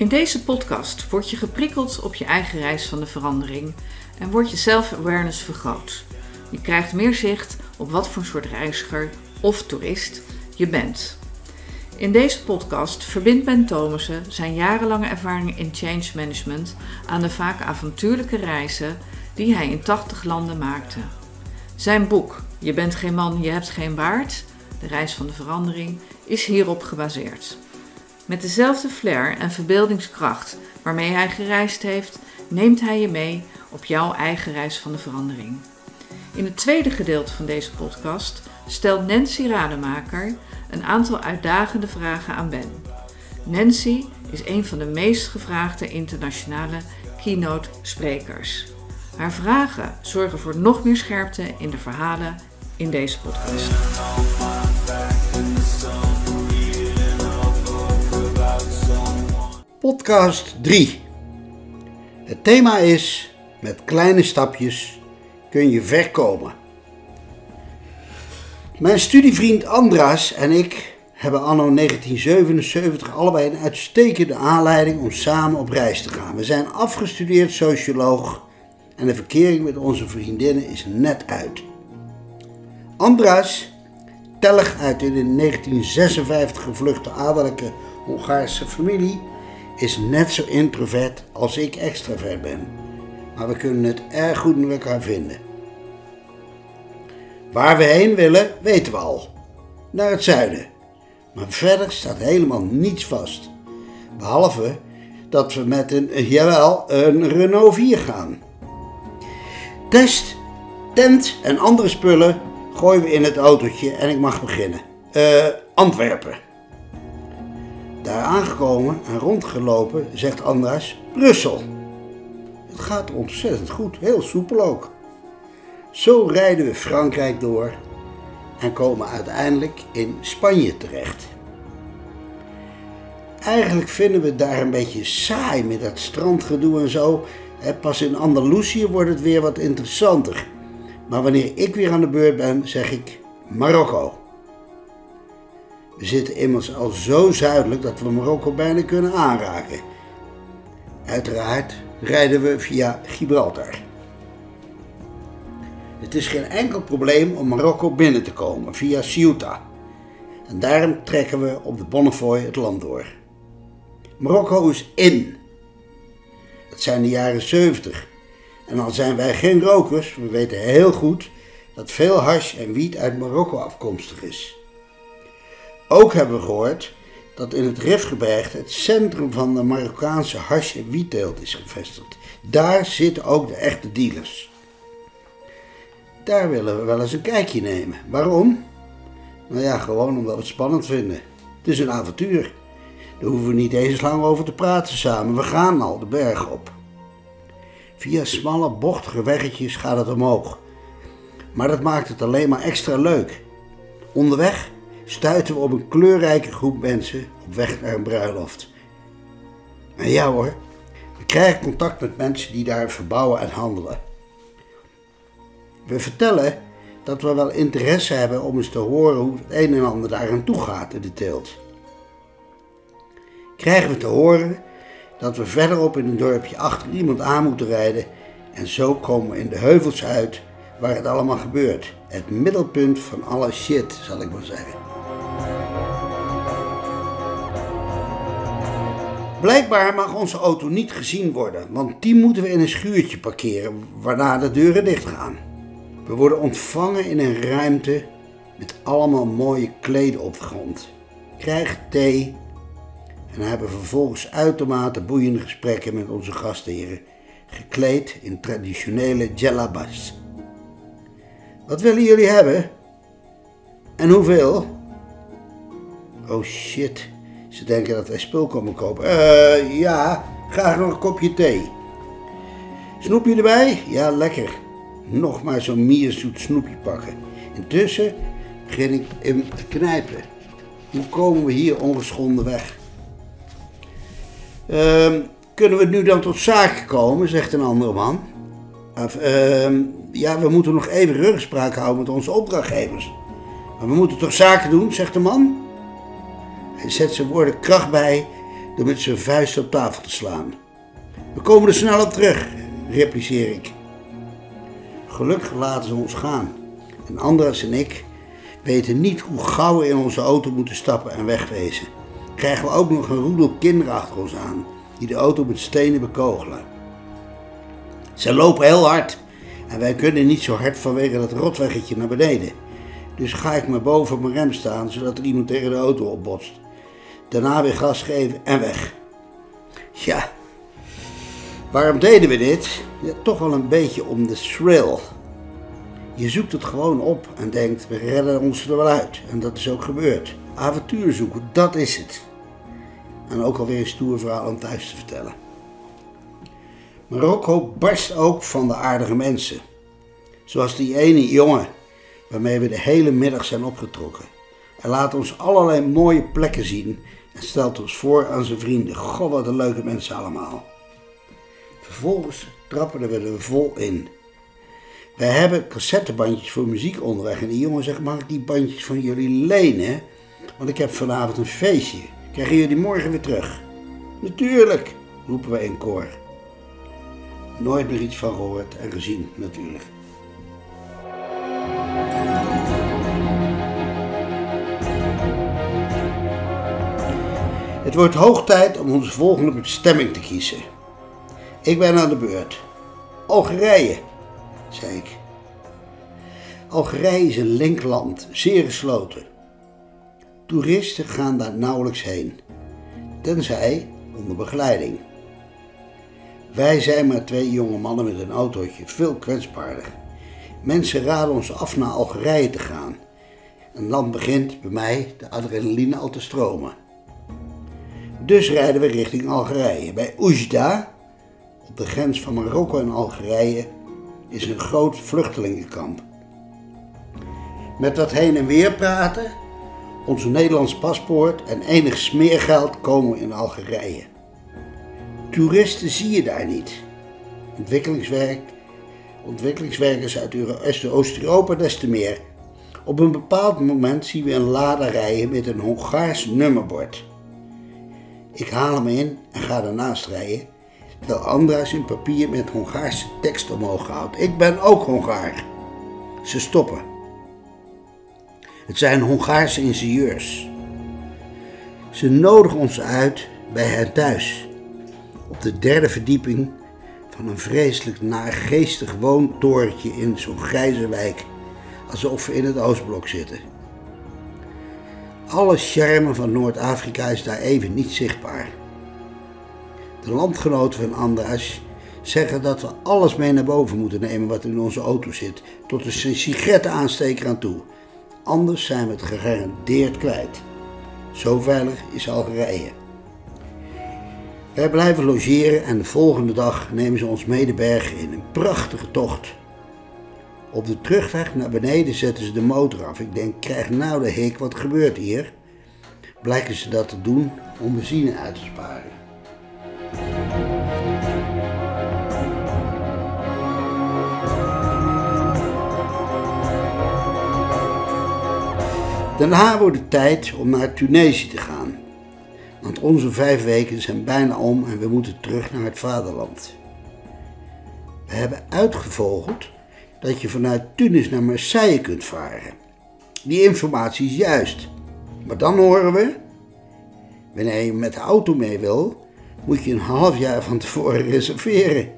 In deze podcast word je geprikkeld op je eigen reis van de verandering en wordt je self-awareness vergroot. Je krijgt meer zicht op wat voor soort reiziger of toerist je bent. In deze podcast verbindt Ben Thomassen zijn jarenlange ervaring in change management aan de vaak avontuurlijke reizen die hij in 80 landen maakte. Zijn boek Je bent geen man, je hebt geen baard, de reis van de verandering, is hierop gebaseerd. Met dezelfde flair en verbeeldingskracht waarmee hij gereisd heeft, neemt hij je mee op jouw eigen reis van de verandering. In het tweede gedeelte van deze podcast stelt Nancy Rademaker een aantal uitdagende vragen aan Ben. Nancy is een van de meest gevraagde internationale keynote sprekers. Haar vragen zorgen voor nog meer scherpte in de verhalen in deze podcast. Podcast 3. Het thema is: met kleine stapjes kun je ver komen. Mijn studievriend Andras en ik hebben anno 1977 allebei een uitstekende aanleiding om samen op reis te gaan. We zijn afgestudeerd socioloog en de verkering met onze vriendinnen is net uit. Andras, tellig uit in 1956 gevluchte adellijke Hongaarse familie, is net zo introvert als ik extravert ben. Maar we kunnen het erg goed met elkaar vinden. Waar we heen willen, weten we al. Naar het zuiden. Maar verder staat helemaal niets vast. Behalve dat we met een, jawel, een Renault 4 gaan. Test, tent en andere spullen gooien we in het autootje en ik mag beginnen. Eh, Antwerpen. Daar aangekomen en rondgelopen zegt Andras Brussel. Het gaat ontzettend goed, heel soepel ook. Zo rijden we Frankrijk door en komen uiteindelijk in Spanje terecht. Eigenlijk vinden we het daar een beetje saai met dat strandgedoe en zo. Pas in Andalusië wordt het weer wat interessanter. Maar wanneer ik weer aan de beurt ben, zeg ik Marokko. We zitten immers al zo zuidelijk dat we Marokko bijna kunnen aanraken. Uiteraard rijden we via Gibraltar. Het is geen enkel probleem om Marokko binnen te komen via Ceuta. En daarom trekken we op de Bonnefoy het land door. Marokko is in. Het zijn de jaren 70. En al zijn wij geen rokers, we weten heel goed dat veel hash en wiet uit Marokko afkomstig is. Ook hebben we gehoord dat in het Rifgebergte het centrum van de Marokkaanse hash- en wietteelt is gevestigd. Daar zitten ook de echte dealers. Daar willen we wel eens een kijkje nemen. Waarom? Nou ja, gewoon omdat we het spannend vinden. Het is een avontuur. Daar hoeven we niet eens lang over te praten samen. We gaan al de berg op. Via smalle, bochtige weggetjes gaat het omhoog. Maar dat maakt het alleen maar extra leuk. Onderweg stuiten we op een kleurrijke groep mensen op weg naar een bruiloft. En ja hoor, we krijgen contact met mensen die daar verbouwen en handelen. We vertellen dat we wel interesse hebben om eens te horen hoe het een en ander daar aan toe gaat in de teelt. Krijgen we te horen dat we verderop in een dorpje achter iemand aan moeten rijden en zo komen we in de heuvels uit waar het allemaal gebeurt. Het middelpunt van alle shit, zal ik maar zeggen. Blijkbaar mag onze auto niet gezien worden, want die moeten we in een schuurtje parkeren, waarna de deuren dicht gaan. We worden ontvangen in een ruimte met allemaal mooie kleden op de grond. Krijgen thee en hebben vervolgens uitermate boeiende gesprekken met onze gastheren, gekleed in traditionele djellabas. Wat willen jullie hebben? En hoeveel? Oh shit, ze denken dat wij spul komen kopen. Eh, ja, graag nog een kopje thee. Snoepje erbij? Ja, lekker. Nog maar zo'n mierzoet snoepje pakken. Intussen begin ik hem te knijpen. Hoe komen we hier ongeschonden weg? Ehm, kunnen we nu dan tot zaken komen, zegt een andere man. Ehm, ja, we moeten nog even rugspraak houden met onze opdrachtgevers. Maar we moeten toch zaken doen, zegt de man. Hij zet zijn woorden kracht bij door met zijn vuist op tafel te slaan. We komen er snel op terug, repliceer ik. Gelukkig laten ze ons gaan. En Andras en ik weten niet hoe gauw we in onze auto moeten stappen en wegwezen. Krijgen we ook nog een roedel kinderen achter ons aan, die de auto met stenen bekogelen. Ze lopen heel hard en wij kunnen niet zo hard vanwege dat rotweggetje naar beneden. Dus ga ik maar boven mijn rem staan, zodat er iemand tegen de auto opbotst. Daarna weer gas geven en weg. Ja, waarom deden we dit? Toch wel een beetje om de thrill. Je zoekt het gewoon op en denkt, we redden ons er wel uit. En dat is ook gebeurd. Avontuur zoeken, dat is het. En ook alweer een stoer verhaal om thuis te vertellen. Marokko barst ook van de aardige mensen. Zoals die ene jongen waarmee we de hele middag zijn opgetrokken. Hij laat ons allerlei mooie plekken zien en stelt ons voor aan zijn vrienden. God, wat een leuke mensen allemaal. Vervolgens trappen we er vol in. Wij hebben cassettebandjes voor muziek onderweg en die jongen zegt, mag ik die bandjes van jullie lenen? Want ik heb vanavond een feestje. Krijgen jullie morgen weer terug? Natuurlijk, roepen we in koor. Nooit meer iets van gehoord en gezien natuurlijk. Het wordt hoog tijd om onze volgende bestemming te kiezen. Ik ben aan de beurt. Algerije, zei ik. Algerije is een linkland, zeer gesloten. Toeristen gaan daar nauwelijks heen, tenzij onder begeleiding. Wij zijn maar twee jonge mannen met een autootje, veel kwetsbaarder. Mensen raden ons af naar Algerije te gaan. En dan begint bij mij de adrenaline al te stromen. Dus rijden we richting Algerije. Bij Oujda, op de grens van Marokko en Algerije, is een groot vluchtelingenkamp. Met wat heen en weer praten, ons Nederlands paspoort en enig smeergeld komen we in Algerije. Toeristen zie je daar niet. Ontwikkelingswerk, ontwikkelingswerkers uit Oost-Europa des te meer. Op een bepaald moment zien we een lada rijden met een Hongaars nummerbord. Ik haal hem in en ga ernaast rijden, terwijl Andras een papier met Hongaarse tekst omhoog houdt. Ik ben ook Hongaar. Ze stoppen. Het zijn Hongaarse ingenieurs. Ze nodigen ons uit bij hen thuis, op de derde verdieping van een vreselijk naargeestig woontorentje in zo'n grijze wijk, alsof we in het Oostblok zitten. Alle charme van Noord-Afrika is daar even niet zichtbaar. De landgenoten van Andras zeggen dat we alles mee naar boven moeten nemen wat in onze auto zit, tot een sigarettenaansteker aan toe. Anders zijn we het gegarandeerd kwijt. Zo veilig is Algerije. Wij blijven logeren en de volgende dag nemen ze ons mee de bergen in. Een prachtige tocht. Op de terugweg naar beneden zetten ze de motor af. Ik denk, krijg nou de hik, wat gebeurt hier? Blijken ze dat te doen om benzine uit te sparen. Daarna wordt het tijd om naar Tunesië te gaan. Want onze vijf weken zijn bijna om en we moeten terug naar het vaderland. We hebben uitgevogeld dat je vanuit Tunis naar Marseille kunt varen. Die informatie is juist. Maar dan horen we, wanneer je met de auto mee wil, moet je een half jaar van tevoren reserveren.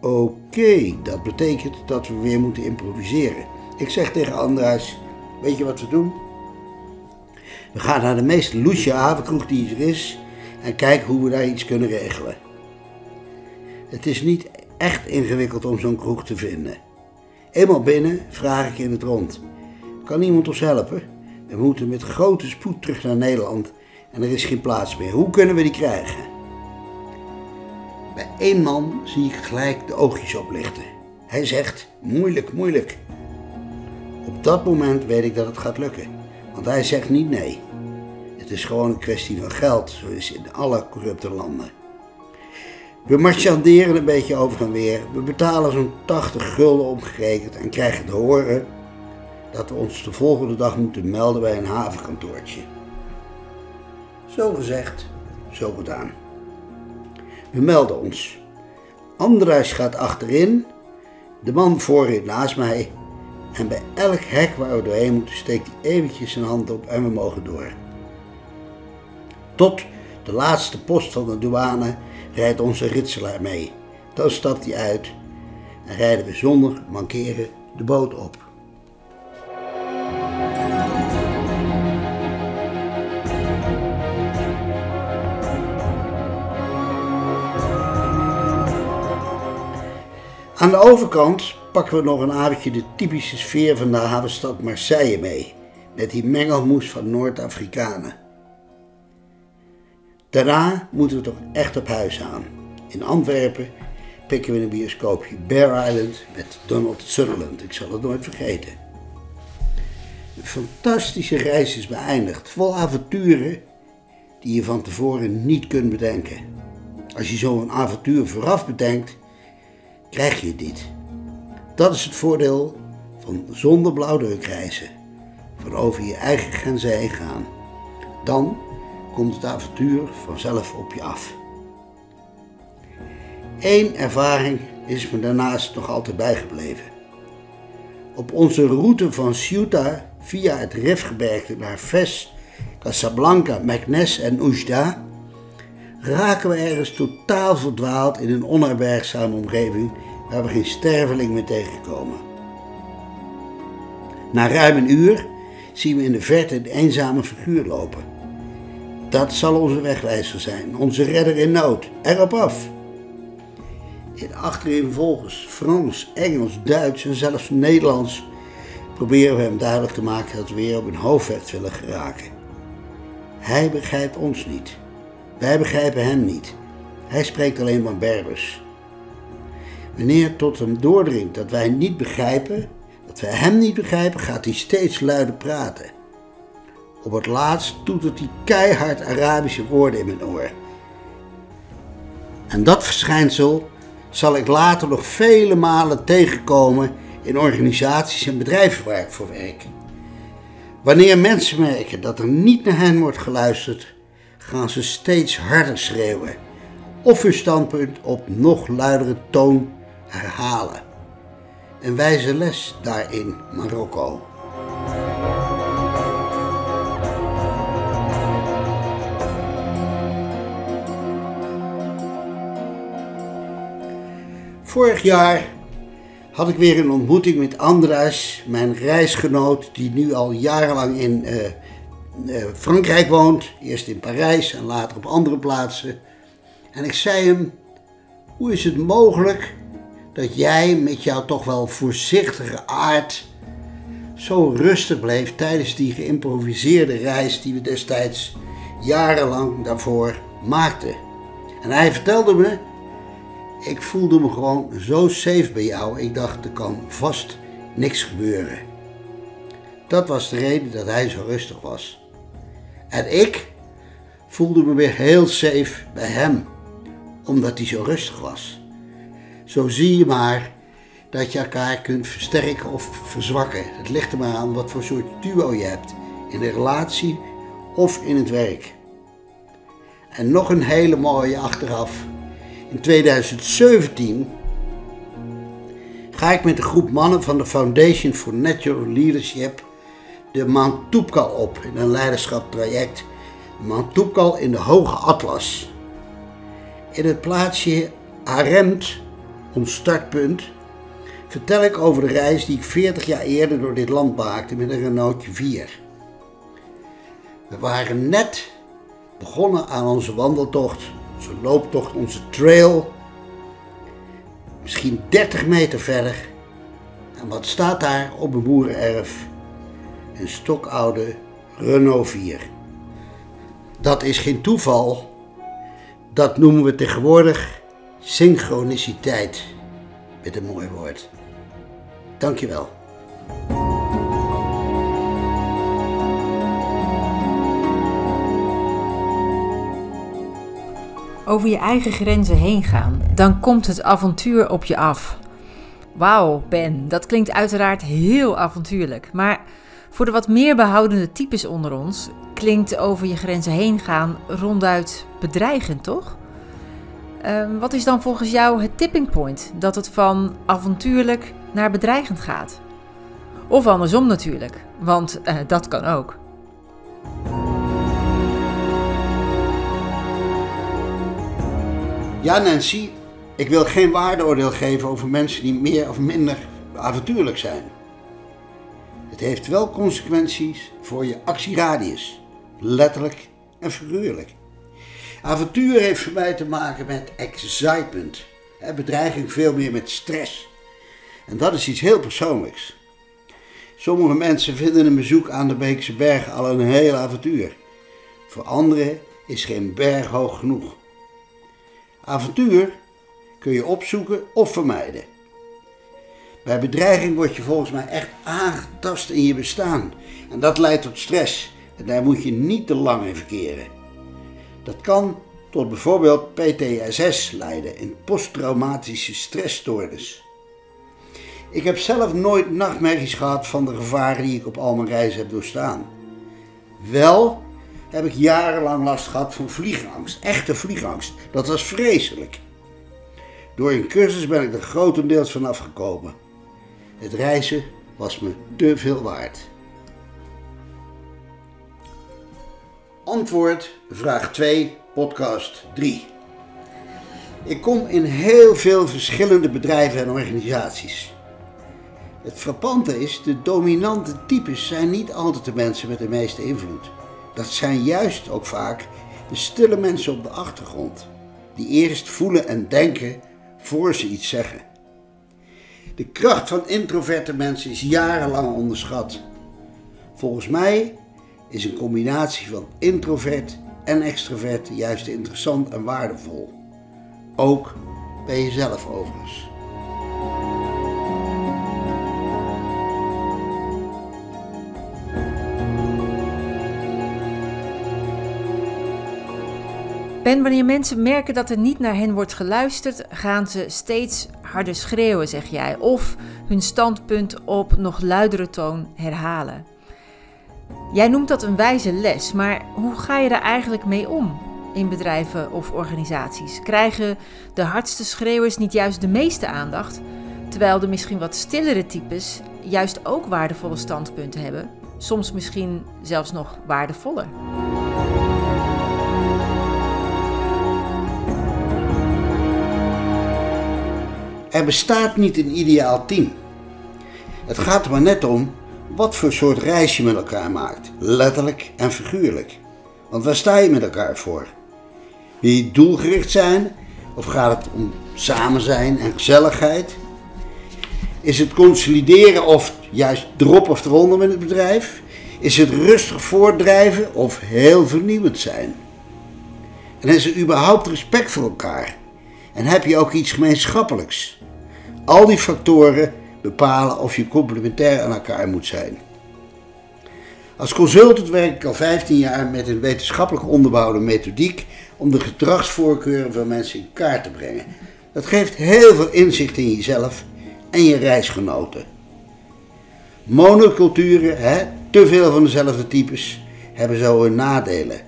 Oké, dat betekent dat we weer moeten improviseren. Ik zeg tegen Andras, weet je wat we doen? We gaan naar de meest loesje avondkroeg die er is en kijken hoe we daar iets kunnen regelen. Het is niet echt ingewikkeld om zo'n kroeg te vinden. Eenmaal binnen vraag ik in het rond. Kan iemand ons helpen? We moeten met grote spoed terug naar Nederland en er is geen plaats meer. Hoe kunnen we die krijgen? Bij één man zie ik gelijk de oogjes oplichten. Hij zegt: moeilijk, moeilijk. Op dat moment weet ik dat het gaat lukken, want hij zegt niet nee. Het is gewoon een kwestie van geld, zoals in alle corrupte landen. We marchanderen een beetje over en weer. We betalen zo'n 80 gulden omgerekend en krijgen te horen dat we ons de volgende dag moeten melden bij een havenkantoortje. Zo gezegd, Zo gedaan. We melden ons. Andras gaat achterin, de man voorin naast mij. En bij elk hek waar we doorheen moeten steekt hij eventjes zijn hand op en we mogen door. Tot de laatste post van de douane rijdt onze ritselaar mee. Dan stapt hij uit en rijden we zonder mankeren de boot op. Aan de overkant pakken we nog een avondje de typische sfeer van de havenstad Marseille mee, met die mengelmoes van Noord-Afrikanen. Daarna moeten we toch echt op huis aan. In Antwerpen pikken we een bioscoopje Bear Island met Donald Sutherland. Ik zal het nooit vergeten. Een fantastische reis is beëindigd, vol avonturen die je van tevoren niet kunt bedenken. Als je zo'n avontuur vooraf bedenkt, krijg je dit. Dat is het voordeel van zonder blauwdruk reizen. Van over je eigen grenzen heen gaan. Dan komt het avontuur vanzelf op je af. Eén ervaring is me daarnaast nog altijd bijgebleven. Op onze route van Ceuta via het Rifgebergte naar Fes, Casablanca, Meknes en Oujda raken we ergens totaal verdwaald in een onherbergzame omgeving waar we geen sterveling meer tegenkomen. Na ruim een uur zien we in de verte een eenzame figuur lopen. Dat zal onze wegwijzer zijn, onze redder in nood. Erop af. In achtereenvolgens Frans, Engels, Duits en zelfs Nederlands proberen we hem duidelijk te maken dat we weer op een hoofdweg willen geraken. Hij begrijpt ons niet. Wij begrijpen hem niet. Hij spreekt alleen maar Berbers. Wanneer tot hem doordringt dat wij niet begrijpen, dat wij hem niet begrijpen, gaat hij steeds luider praten. Op het laatst toetert hij keihard Arabische woorden in mijn oor. En dat verschijnsel zal ik later nog vele malen tegenkomen in organisaties en bedrijven waar ik voor werk. Wanneer mensen merken dat er niet naar hen wordt geluisterd, gaan ze steeds harder schreeuwen of hun standpunt op nog luidere toon herhalen. Een wijze les daarin Marokko. Vorig jaar had ik weer een ontmoeting met Andras, mijn reisgenoot, die nu al jarenlang in uh, uh, Frankrijk woont. Eerst in Parijs en later op andere plaatsen. En ik zei hem: Hoe is het mogelijk dat jij met jouw toch wel voorzichtige aard zo rustig bleef tijdens die geïmproviseerde reis die we destijds jarenlang daarvoor maakten? En hij vertelde me ik voelde me gewoon zo safe bij jou. Ik dacht, er kan vast niks gebeuren. Dat was de reden dat hij zo rustig was. En ik voelde me weer heel safe bij hem, omdat hij zo rustig was. Zo zie je maar dat je elkaar kunt versterken of verzwakken. Het ligt er maar aan wat voor soort duo je hebt, in de relatie of in het werk. En nog een hele mooie achteraf. In 2017 ga ik met een groep mannen van de Foundation for Natural Leadership de Mount op in een leiderschaptraject. Mount in de Hoge Atlas. In het plaatsje Aremt, ons startpunt, vertel ik over de reis die ik 40 jaar eerder door dit land maakte met een Renaultje 4. We waren net begonnen aan onze wandeltocht onze looptocht, onze trail. Misschien 30 meter verder. En wat staat daar op een boerenerf? Een stokoude Renault 4. Dat is geen toeval. Dat noemen we tegenwoordig synchroniciteit. Met een mooi woord. Dankjewel. Over je eigen grenzen heen gaan, dan komt het avontuur op je af. Wauw, Ben, dat klinkt uiteraard heel avontuurlijk. Maar Voor de wat meer behoudende types onder ons klinkt over je grenzen heen gaan ronduit bedreigend, toch? Ehm, wat is dan volgens jou het tipping point dat het van avontuurlijk naar bedreigend gaat? Of andersom natuurlijk, want uh, dat kan ook. Ja, Nancy, ik wil geen waardeoordeel geven over mensen die meer of minder avontuurlijk zijn. Het heeft wel consequenties voor je actieradius, letterlijk en figuurlijk. Avontuur heeft voor mij te maken met excitement, bedreiging veel meer met stress. En dat is iets heel persoonlijks. Sommige mensen vinden een bezoek aan de Beekse Bergen al een heel avontuur. Voor anderen is geen berg hoog genoeg. Avontuur kun je opzoeken of vermijden. Bij bedreiging word je volgens mij echt aangetast in je bestaan. En dat leidt tot stress. En daar moet je niet te lang in verkeren. Dat kan tot bijvoorbeeld PTSS leiden, een posttraumatische stressstoornis. Ik heb zelf nooit nachtmerries gehad van de gevaren die ik op al mijn reizen heb doorstaan. Wel heb ik jarenlang last gehad van vliegangst, echte vliegangst. Dat was vreselijk. Door een cursus ben ik er grotendeels van afgekomen. Het reizen was me te veel waard. Antwoord vraag 2, podcast 3. Ik kom in heel veel verschillende bedrijven en organisaties. Het frappante is, de dominante types zijn niet altijd de mensen met de meeste invloed. Dat zijn juist ook vaak de stille mensen op de achtergrond, die eerst voelen en denken voor ze iets zeggen. De kracht van introverte mensen is jarenlang onderschat. Volgens mij is een combinatie van introvert en extrovert juist interessant en waardevol. Ook bij jezelf overigens. Ben, wanneer mensen merken dat er niet naar hen wordt geluisterd, gaan ze steeds harder schreeuwen, zeg jij, of hun standpunt op nog luidere toon herhalen. Jij noemt dat een wijze les, maar hoe ga je daar eigenlijk mee om in bedrijven of organisaties? Krijgen de hardste schreeuwers niet juist de meeste aandacht, terwijl de misschien wat stillere types juist ook waardevolle standpunten hebben, soms misschien zelfs nog waardevoller? Er bestaat niet een ideaal team. Het gaat er maar net om wat voor soort reis je met elkaar maakt, letterlijk en figuurlijk. Want waar sta je met elkaar voor? Wil je doelgericht zijn of gaat het om samen zijn en gezelligheid? Is het consolideren of juist drop of eronder met het bedrijf? Is het rustig voortdrijven of heel vernieuwend zijn? En is er überhaupt respect voor elkaar? En heb je ook iets gemeenschappelijks? Al die factoren bepalen of je complementair aan elkaar moet zijn. Als consultant werk ik al 15 jaar met een wetenschappelijk onderbouwde methodiek om de gedragsvoorkeuren van mensen in kaart te brengen. Dat geeft heel veel inzicht in jezelf en je reisgenoten. Monoculturen, hè, te veel van dezelfde types, hebben zo hun nadelen.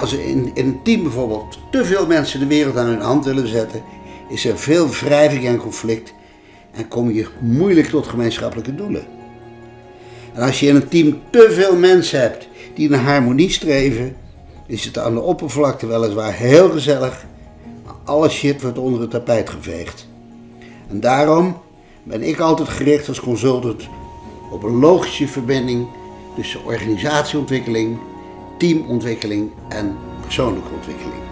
Als er in, een team bijvoorbeeld te veel mensen de wereld aan hun hand willen zetten, is er veel wrijving en conflict en kom je moeilijk tot gemeenschappelijke doelen. En als je in een team te veel mensen hebt die naar harmonie streven, is het aan de oppervlakte weliswaar heel gezellig, maar alle shit wordt onder het tapijt geveegd. En daarom ben ik altijd gericht als consultant op een logische verbinding tussen organisatieontwikkeling, teamontwikkeling en persoonlijke ontwikkeling.